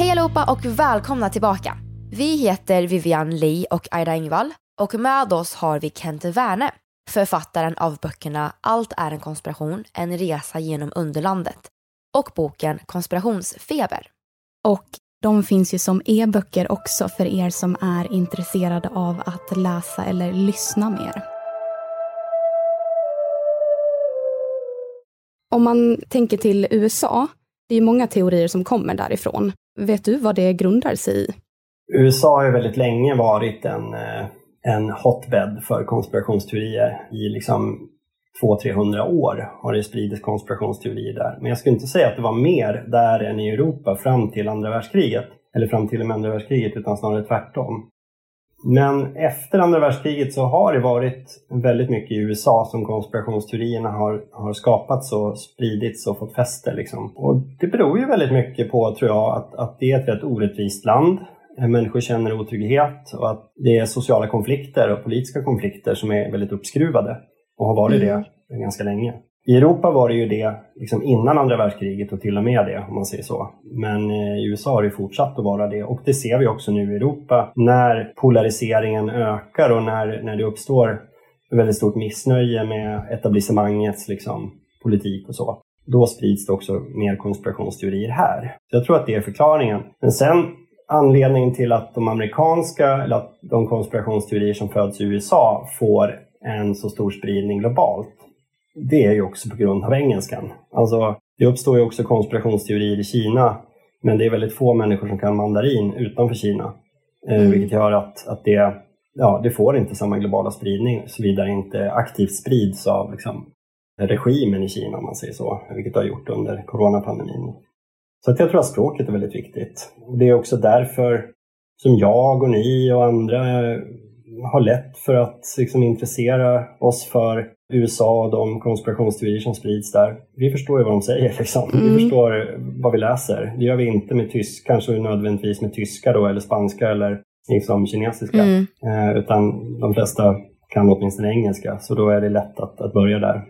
Hej allihopa och välkomna tillbaka. Vi heter Vivian Lee och Aida Engvall och med oss har vi Kent Werne, författaren av böckerna Allt är en konspiration, en resa genom underlandet och boken Konspirationsfeber. Och de finns ju som e-böcker också för er som är intresserade av att läsa eller lyssna mer. Om man tänker till USA, det är många teorier som kommer därifrån. Vet du vad det grundar sig i? USA har ju väldigt länge varit en, eh, en hotbed för konspirationsteorier. I liksom 200-300 år har det spridits konspirationsteorier där. Men jag skulle inte säga att det var mer där än i Europa fram till andra världskriget. Eller fram till och med andra världskriget, utan snarare tvärtom. Men efter andra världskriget så har det varit väldigt mycket i USA som konspirationsteorierna har, har skapats och spridits och fått fäste. Liksom. Och det beror ju väldigt mycket på, tror jag, att, att det är ett rätt orättvist land. Människor känner otrygghet och att det är sociala konflikter och politiska konflikter som är väldigt uppskruvade och har varit mm. det ganska länge. I Europa var det ju det liksom innan andra världskriget och till och med det om man säger så. Men eh, i USA har det fortsatt att vara det och det ser vi också nu i Europa när polariseringen ökar och när, när det uppstår väldigt stort missnöje med etablissemangets liksom, politik och så. Då sprids det också mer konspirationsteorier här. Så jag tror att det är förklaringen. Men sen anledningen till att de amerikanska, eller att de konspirationsteorier som föds i USA får en så stor spridning globalt det är ju också på grund av engelskan. Alltså, det uppstår ju också konspirationsteorier i Kina, men det är väldigt få människor som kan mandarin utanför Kina. Eh, mm. vilket gör att, att det, ja, det får inte samma globala spridning såvida det inte aktivt sprids av liksom, regimen i Kina, om man säger så, vilket det har gjort under coronapandemin. Så att jag tror att språket är väldigt viktigt. Det är också därför som jag och ni och andra har lätt för att liksom, intressera oss för USA och de konspirationsteorier som sprids där. Vi förstår ju vad de säger. Liksom. Mm. Vi förstår vad vi läser. Det gör vi inte med tysk, kanske nödvändigtvis med tyska då, eller spanska eller liksom kinesiska. Mm. Eh, utan de flesta kan åtminstone engelska, så då är det lätt att, att börja där.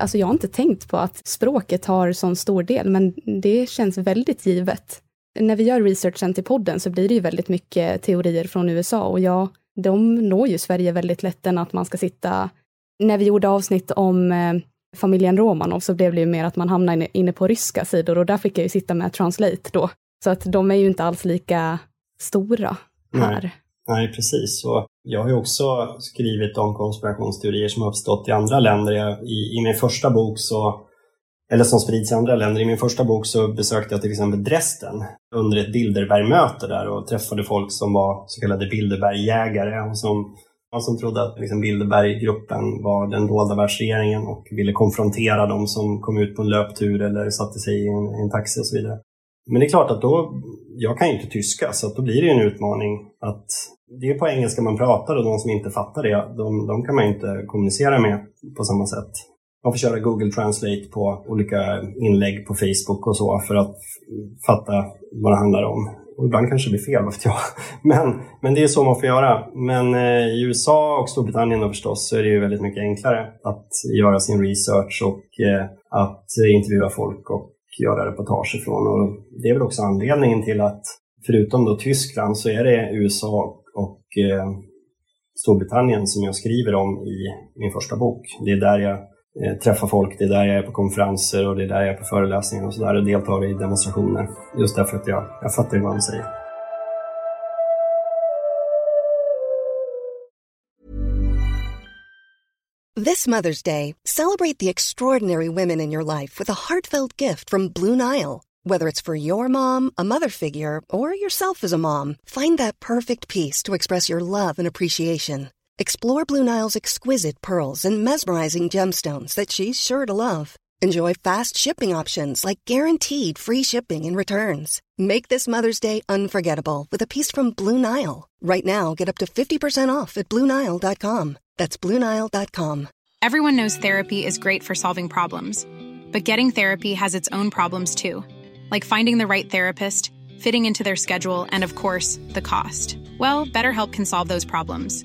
Alltså jag har inte tänkt på att språket har sån stor del, men det känns väldigt givet. När vi gör researchen till podden så blir det ju väldigt mycket teorier från USA och ja, de når ju Sverige väldigt lätt än att man ska sitta... När vi gjorde avsnitt om eh, familjen Romanov så blev det ju mer att man hamnade inne på ryska sidor och där fick jag ju sitta med translate då. Så att de är ju inte alls lika stora här. Nej, Nej precis. Och jag har ju också skrivit om konspirationsteorier som har uppstått i andra länder. Jag, i, I min första bok så eller som sprids i andra länder. I min första bok så besökte jag till exempel Dresden under ett Bilderbergmöte där och träffade folk som var så kallade Bilderbergjägare och som, som trodde att liksom Bilderberggruppen var den dolda världsregeringen och ville konfrontera dem som kom ut på en löptur eller satte sig i en, en taxi och så vidare. Men det är klart att då, jag kan ju inte tyska så att då blir det en utmaning att det är på engelska man pratar och de som inte fattar det, de, de kan man inte kommunicera med på samma sätt. Man får köra Google Translate på olika inlägg på Facebook och så för att fatta vad det handlar om. Och ibland kanske det blir fel, vet jag. Men, men det är så man får göra. Men eh, i USA och Storbritannien då förstås så är det ju väldigt mycket enklare att göra sin research och eh, att intervjua folk och göra reportage ifrån. Och det är väl också anledningen till att förutom då Tyskland så är det USA och eh, Storbritannien som jag skriver om i min första bok. Det är där jag Eh, träffa folk, det är där jag är på konferenser och det är där jag är på föreläsningar och sådär och deltar i demonstrationer. Just därför att jag, jag fattar vad han säger. This Mother's Day, celebrate the extraordinary women in your life with a heartfelt gift from Blue Nile. Whether it's for your mom, a mother figure, or yourself as a mom, find that perfect piece to express your love and appreciation. Explore Blue Nile's exquisite pearls and mesmerizing gemstones that she's sure to love. Enjoy fast shipping options like guaranteed free shipping and returns. Make this Mother's Day unforgettable with a piece from Blue Nile. Right now, get up to 50% off at BlueNile.com. That's BlueNile.com. Everyone knows therapy is great for solving problems, but getting therapy has its own problems too, like finding the right therapist, fitting into their schedule, and of course, the cost. Well, BetterHelp can solve those problems.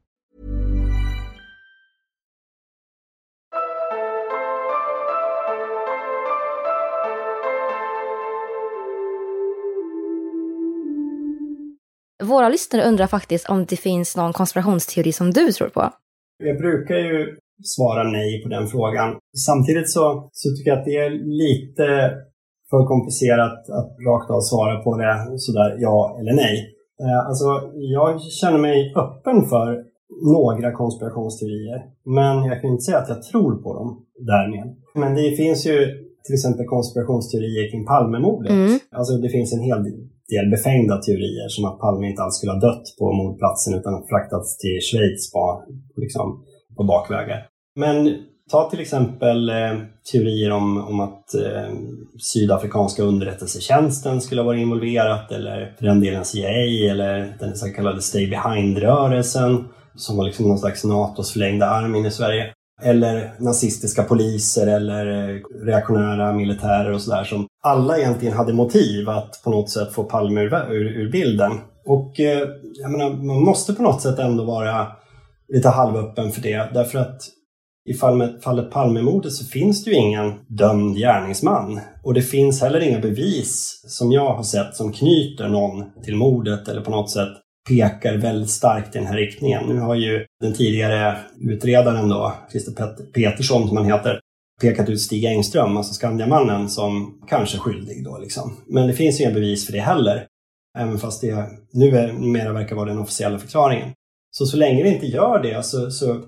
Våra lyssnare undrar faktiskt om det finns någon konspirationsteori som du tror på. Jag brukar ju svara nej på den frågan. Samtidigt så, så tycker jag att det är lite för komplicerat att rakt av svara på det sådär ja eller nej. Eh, alltså, jag känner mig öppen för några konspirationsteorier, men jag kan inte säga att jag tror på dem därmed. Men det finns ju till exempel konspirationsteorier kring Palmemordet. Mm. Alltså det finns en hel del befängda teorier som att Palme inte alls skulle ha dött på mordplatsen utan fraktats till Schweiz på, liksom, på bakvägar. Men ta till exempel eh, teorier om, om att eh, sydafrikanska underrättelsetjänsten skulle ha varit involverat eller för den delen CIA eller den så kallade Stay Behind-rörelsen som var liksom någon slags NATOs förlängda arm in i Sverige. Eller nazistiska poliser eller eh, reaktionära militärer och sådär som alla egentligen hade motiv att på något sätt få Palme ur, ur, ur bilden. Och eh, jag menar, man måste på något sätt ändå vara lite halvöppen för det därför att i fallet, fallet Palmemordet så finns det ju ingen dömd gärningsman. Och det finns heller inga bevis som jag har sett som knyter någon till mordet eller på något sätt pekar väldigt starkt i den här riktningen. Nu har ju den tidigare utredaren då, Christer Petersson som han heter, pekat ut Stig Engström, alltså Skandiamannen, som kanske skyldig då liksom. Men det finns ju inga bevis för det heller. Även fast det numera verkar vara den officiella förklaringen. Så så länge vi inte gör det så, så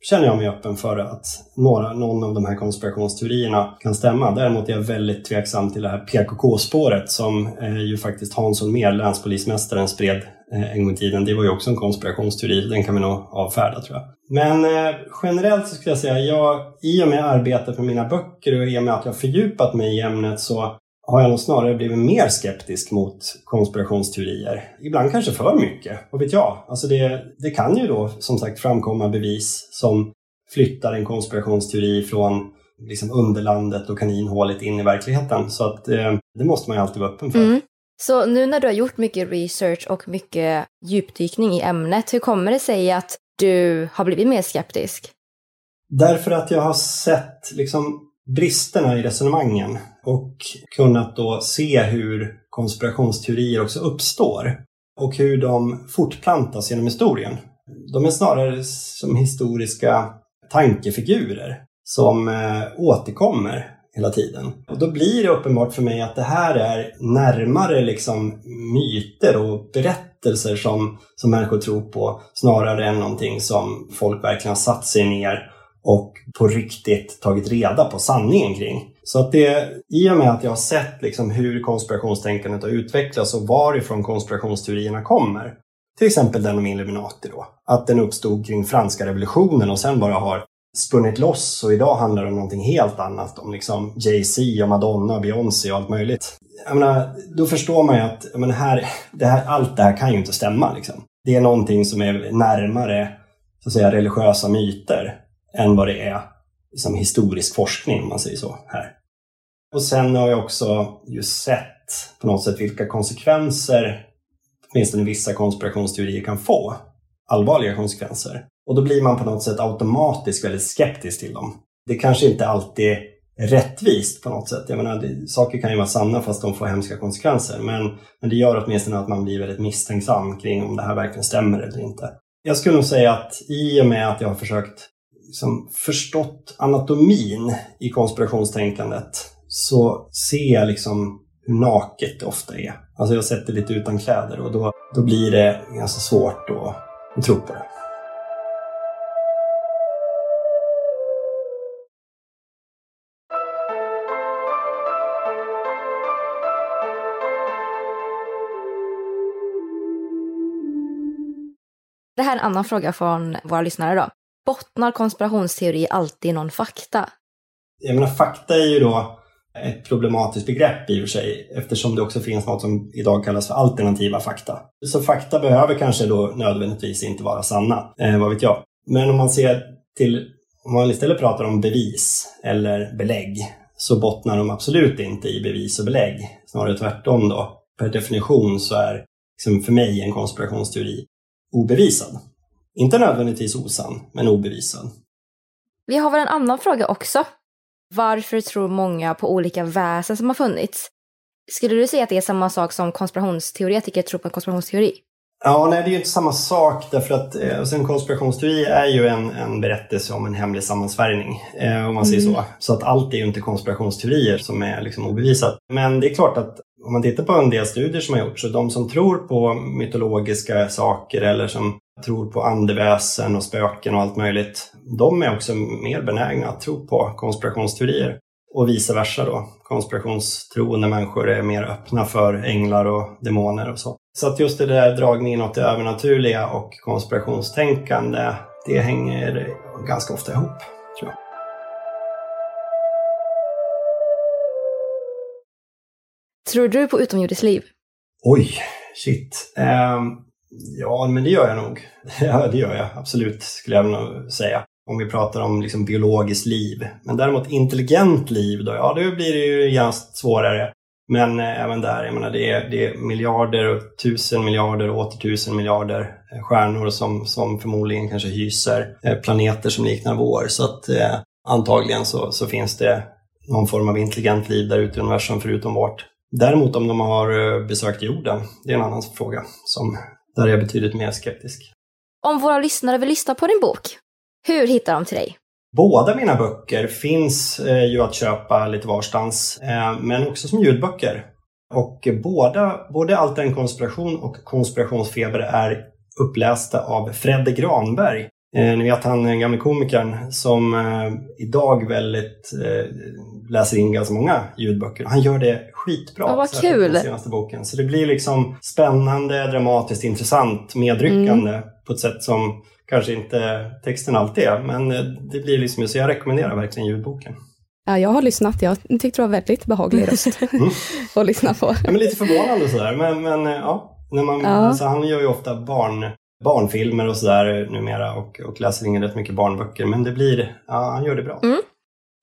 känner jag mig öppen för att några, någon av de här konspirationsteorierna kan stämma. Däremot är jag väldigt tveksam till det här PKK-spåret som eh, ju faktiskt Hans Holmér, länspolismästaren, spred eh, en gång i tiden. Det var ju också en konspirationsteori, den kan vi nog avfärda tror jag. Men eh, generellt så skulle jag säga, jag, i och med arbetet med mina böcker och i och med att jag fördjupat mig i ämnet så har jag nog snarare blivit mer skeptisk mot konspirationsteorier. Ibland kanske för mycket, vad vet jag? Alltså det, det kan ju då som sagt framkomma bevis som flyttar en konspirationsteori från liksom underlandet och kaninhålet in i verkligheten. Så att eh, det måste man ju alltid vara öppen för. Mm. Så nu när du har gjort mycket research och mycket djupdykning i ämnet, hur kommer det sig att du har blivit mer skeptisk? Därför att jag har sett liksom bristerna i resonemangen och kunnat då se hur konspirationsteorier också uppstår och hur de fortplantas genom historien. De är snarare som historiska tankefigurer som eh, återkommer hela tiden. Och då blir det uppenbart för mig att det här är närmare liksom myter och berättelser som, som människor tror på snarare än någonting som folk verkligen har satt sig ner och på riktigt tagit reda på sanningen kring. Så att det, i och med att jag har sett liksom hur konspirationstänkandet har utvecklats och varifrån konspirationsteorierna kommer, till exempel den om Illuminati då, att den uppstod kring franska revolutionen och sen bara har spunnit loss och idag handlar det om någonting helt annat, om liksom Jay-Z och Madonna och Beyoncé och allt möjligt. Jag menar, då förstår man ju att menar, här, det här, allt det här kan ju inte stämma. Liksom. Det är någonting som är närmare så att säga, religiösa myter än vad det är liksom, historisk forskning, om man säger så. här. Och sen har jag också just sett på något sätt vilka konsekvenser åtminstone vissa konspirationsteorier kan få. Allvarliga konsekvenser. Och då blir man på något sätt automatiskt väldigt skeptisk till dem. Det kanske inte alltid är rättvist på något sätt. Jag menar, det, saker kan ju vara sanna fast de får hemska konsekvenser. Men, men det gör åtminstone att man blir väldigt misstänksam kring om det här verkligen stämmer eller inte. Jag skulle nog säga att i och med att jag har försökt liksom förstått anatomin i konspirationstänkandet så ser jag liksom hur naket det ofta är. Alltså jag har sett det lite utan kläder och då, då blir det ganska svårt att, att tro på det. Det här är en annan fråga från våra lyssnare då. Bottnar konspirationsteori alltid i någon fakta? Jag menar, fakta är ju då ett problematiskt begrepp i och för sig eftersom det också finns något som idag kallas för alternativa fakta. Så fakta behöver kanske då nödvändigtvis inte vara sanna, eh, vad vet jag. Men om man ser till, om man istället pratar om bevis eller belägg så bottnar de absolut inte i bevis och belägg. Snarare tvärtom då. Per definition så är liksom för mig en konspirationsteori obevisad. Inte nödvändigtvis osann, men obevisad. Vi har väl en annan fråga också. Varför tror många på olika väsen som har funnits? Skulle du säga att det är samma sak som konspirationsteoretiker tror på en konspirationsteori? Ja, nej det är ju inte samma sak därför att eh, alltså en konspirationsteori är ju en, en berättelse om en hemlig sammansvärjning, eh, om man säger mm. så. Så att allt är ju inte konspirationsteorier som är liksom obevisat. Men det är klart att om man tittar på en del studier som har gjorts, så de som tror på mytologiska saker eller som tror på andeväsen och spöken och allt möjligt, de är också mer benägna att tro på konspirationsteorier. Och vice versa då. Konspirationstroende människor är mer öppna för änglar och demoner och så. Så att just det där dragningen åt det övernaturliga och konspirationstänkande, det hänger ganska ofta ihop, tror jag. Tror du på utomjordiskt liv? Oj, shit. Um, Ja, men det gör jag nog. Ja, det gör jag absolut, skulle jag nog säga. Om vi pratar om liksom biologiskt liv. Men däremot intelligent liv, då, ja, då blir det ju genast svårare. Men eh, även där, jag menar, det är, det är miljarder och tusen miljarder och åter tusen miljarder eh, stjärnor som, som förmodligen kanske hyser eh, planeter som liknar vår. Så att eh, antagligen så, så finns det någon form av intelligent liv där ute i universum förutom vårt. Däremot om de har eh, besökt jorden, det är en annan fråga som där är jag betydligt mer skeptisk. Om våra lyssnare vill lyssna på din bok, hur hittar de till dig? Båda mina böcker finns eh, ju att köpa lite varstans, eh, men också som ljudböcker. Och båda, både Allt en konspiration och Konspirationsfeber är upplästa av Fredde Granberg ni vet han den gamle komikern som eh, idag väldigt eh, läser in ganska många ljudböcker. Han gör det skitbra. Ja, vad kul. Den senaste boken. Så det blir liksom spännande, dramatiskt, intressant, medryckande Mm. på ett sätt som kanske inte texten alltid är. Men eh, det blir liksom, så jag rekommenderar verkligen ljudboken. Ja, jag har lyssnat. Jag tyckte det var väldigt behaglig röst att lyssna på. Ja, men lite förvånande sådär. Men, men eh, ja, när man, Ja. Alltså, han gör ju ofta barn, barnfilmer och sådär numera och, och läser in rätt mycket barnböcker. Men det blir, ja, han gör det bra. Mm.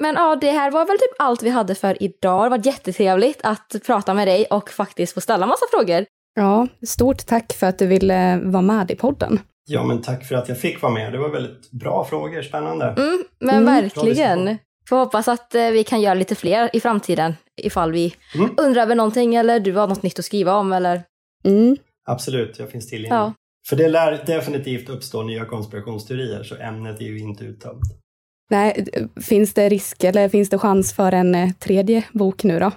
Men ja, det här var väl typ allt vi hade för idag. Det var jättetrevligt att prata med dig och faktiskt få ställa massa frågor. Ja, stort tack för att du ville vara med i podden. Ja, men tack för att jag fick vara med. Det var väldigt bra frågor, spännande. Mm, men Mm. verkligen. Får hoppas att eh, vi kan göra lite fler i framtiden ifall vi Mm. undrar över någonting eller du har något nytt att skriva om eller Mm. Absolut, jag finns tillgänglig. ja. För det lär definitivt uppstå nya konspirationsteorier, så ämnet är ju inte uttömt. Nej, finns det risk eller finns det chans för en eh, tredje bok nu då?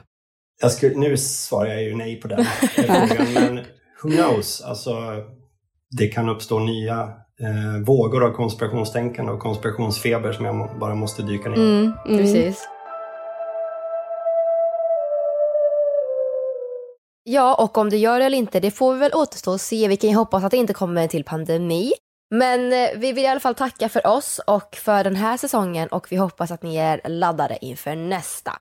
Jag skulle, nu svarar jag ju nej på den frågan, men who knows? Alltså, det kan uppstå nya eh, vågor av konspirationstänkande och konspirationsfeber som jag bara måste dyka ner i. Mm, precis. Ja, och om det gör det eller inte, det får vi väl återstå och se. Vi kan ju hoppas att det inte kommer en till pandemi. Men eh, vi vill i alla fall tacka för oss och för den här säsongen och vi hoppas att ni är laddade inför nästa.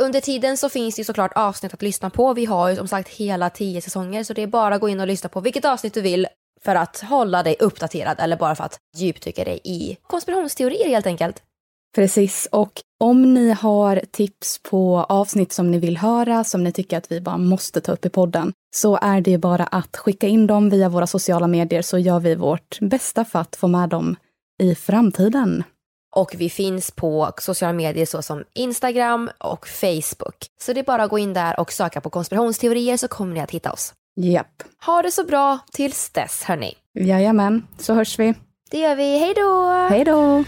Under tiden så finns det ju såklart avsnitt att lyssna på. Vi har ju som sagt hela tio säsonger så det är bara att gå in och lyssna på vilket avsnitt du vill för att hålla dig uppdaterad eller bara för att djupdyka dig i konspirationsteorier helt enkelt. Precis, och om ni har tips på avsnitt som ni vill höra, som ni tycker att vi bara måste ta upp i podden, så är det bara att skicka in dem via våra sociala medier så gör vi vårt bästa för att få med dem i framtiden. Och vi finns på sociala medier såsom Instagram och Facebook. Så det är bara att gå in där och söka på konspirationsteorier så kommer ni att hitta oss. Japp. Ha det så bra tills dess hörni. Jajamän, så hörs vi. Det gör vi, hej då! Hej då!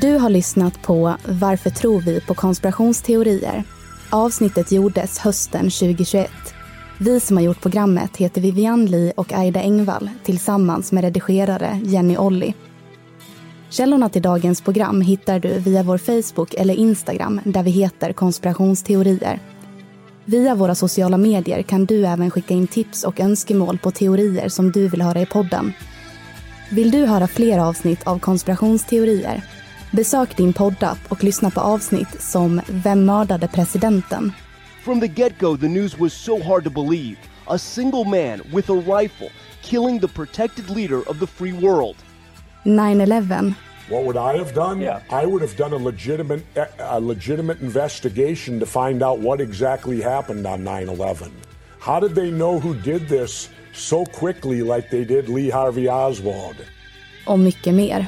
Du har lyssnat på Varför tror vi på konspirationsteorier? Avsnittet gjordes hösten 2021. Vi som har gjort programmet heter Vivian Lee och Aida Engvall tillsammans med redigerare Jenny Olli. Källorna till dagens program hittar du via vår Facebook eller Instagram där vi heter konspirationsteorier. Via våra sociala medier kan du även skicka in tips och önskemål på teorier som du vill höra i podden. Vill du höra fler avsnitt av konspirationsteorier? Besök din poddapp och lyssna på avsnitt som Vem mördade presidenten? From the get go, the news was so hard to believe. A single man with a rifle killing the protected leader of the free world. 9-11, What would I have done? I would have done a legitimate a legitimate investigation to find out what exactly happened on 9/11. How did they know who did this so quickly like they did Lee Harvey Oswald? och mycket mer.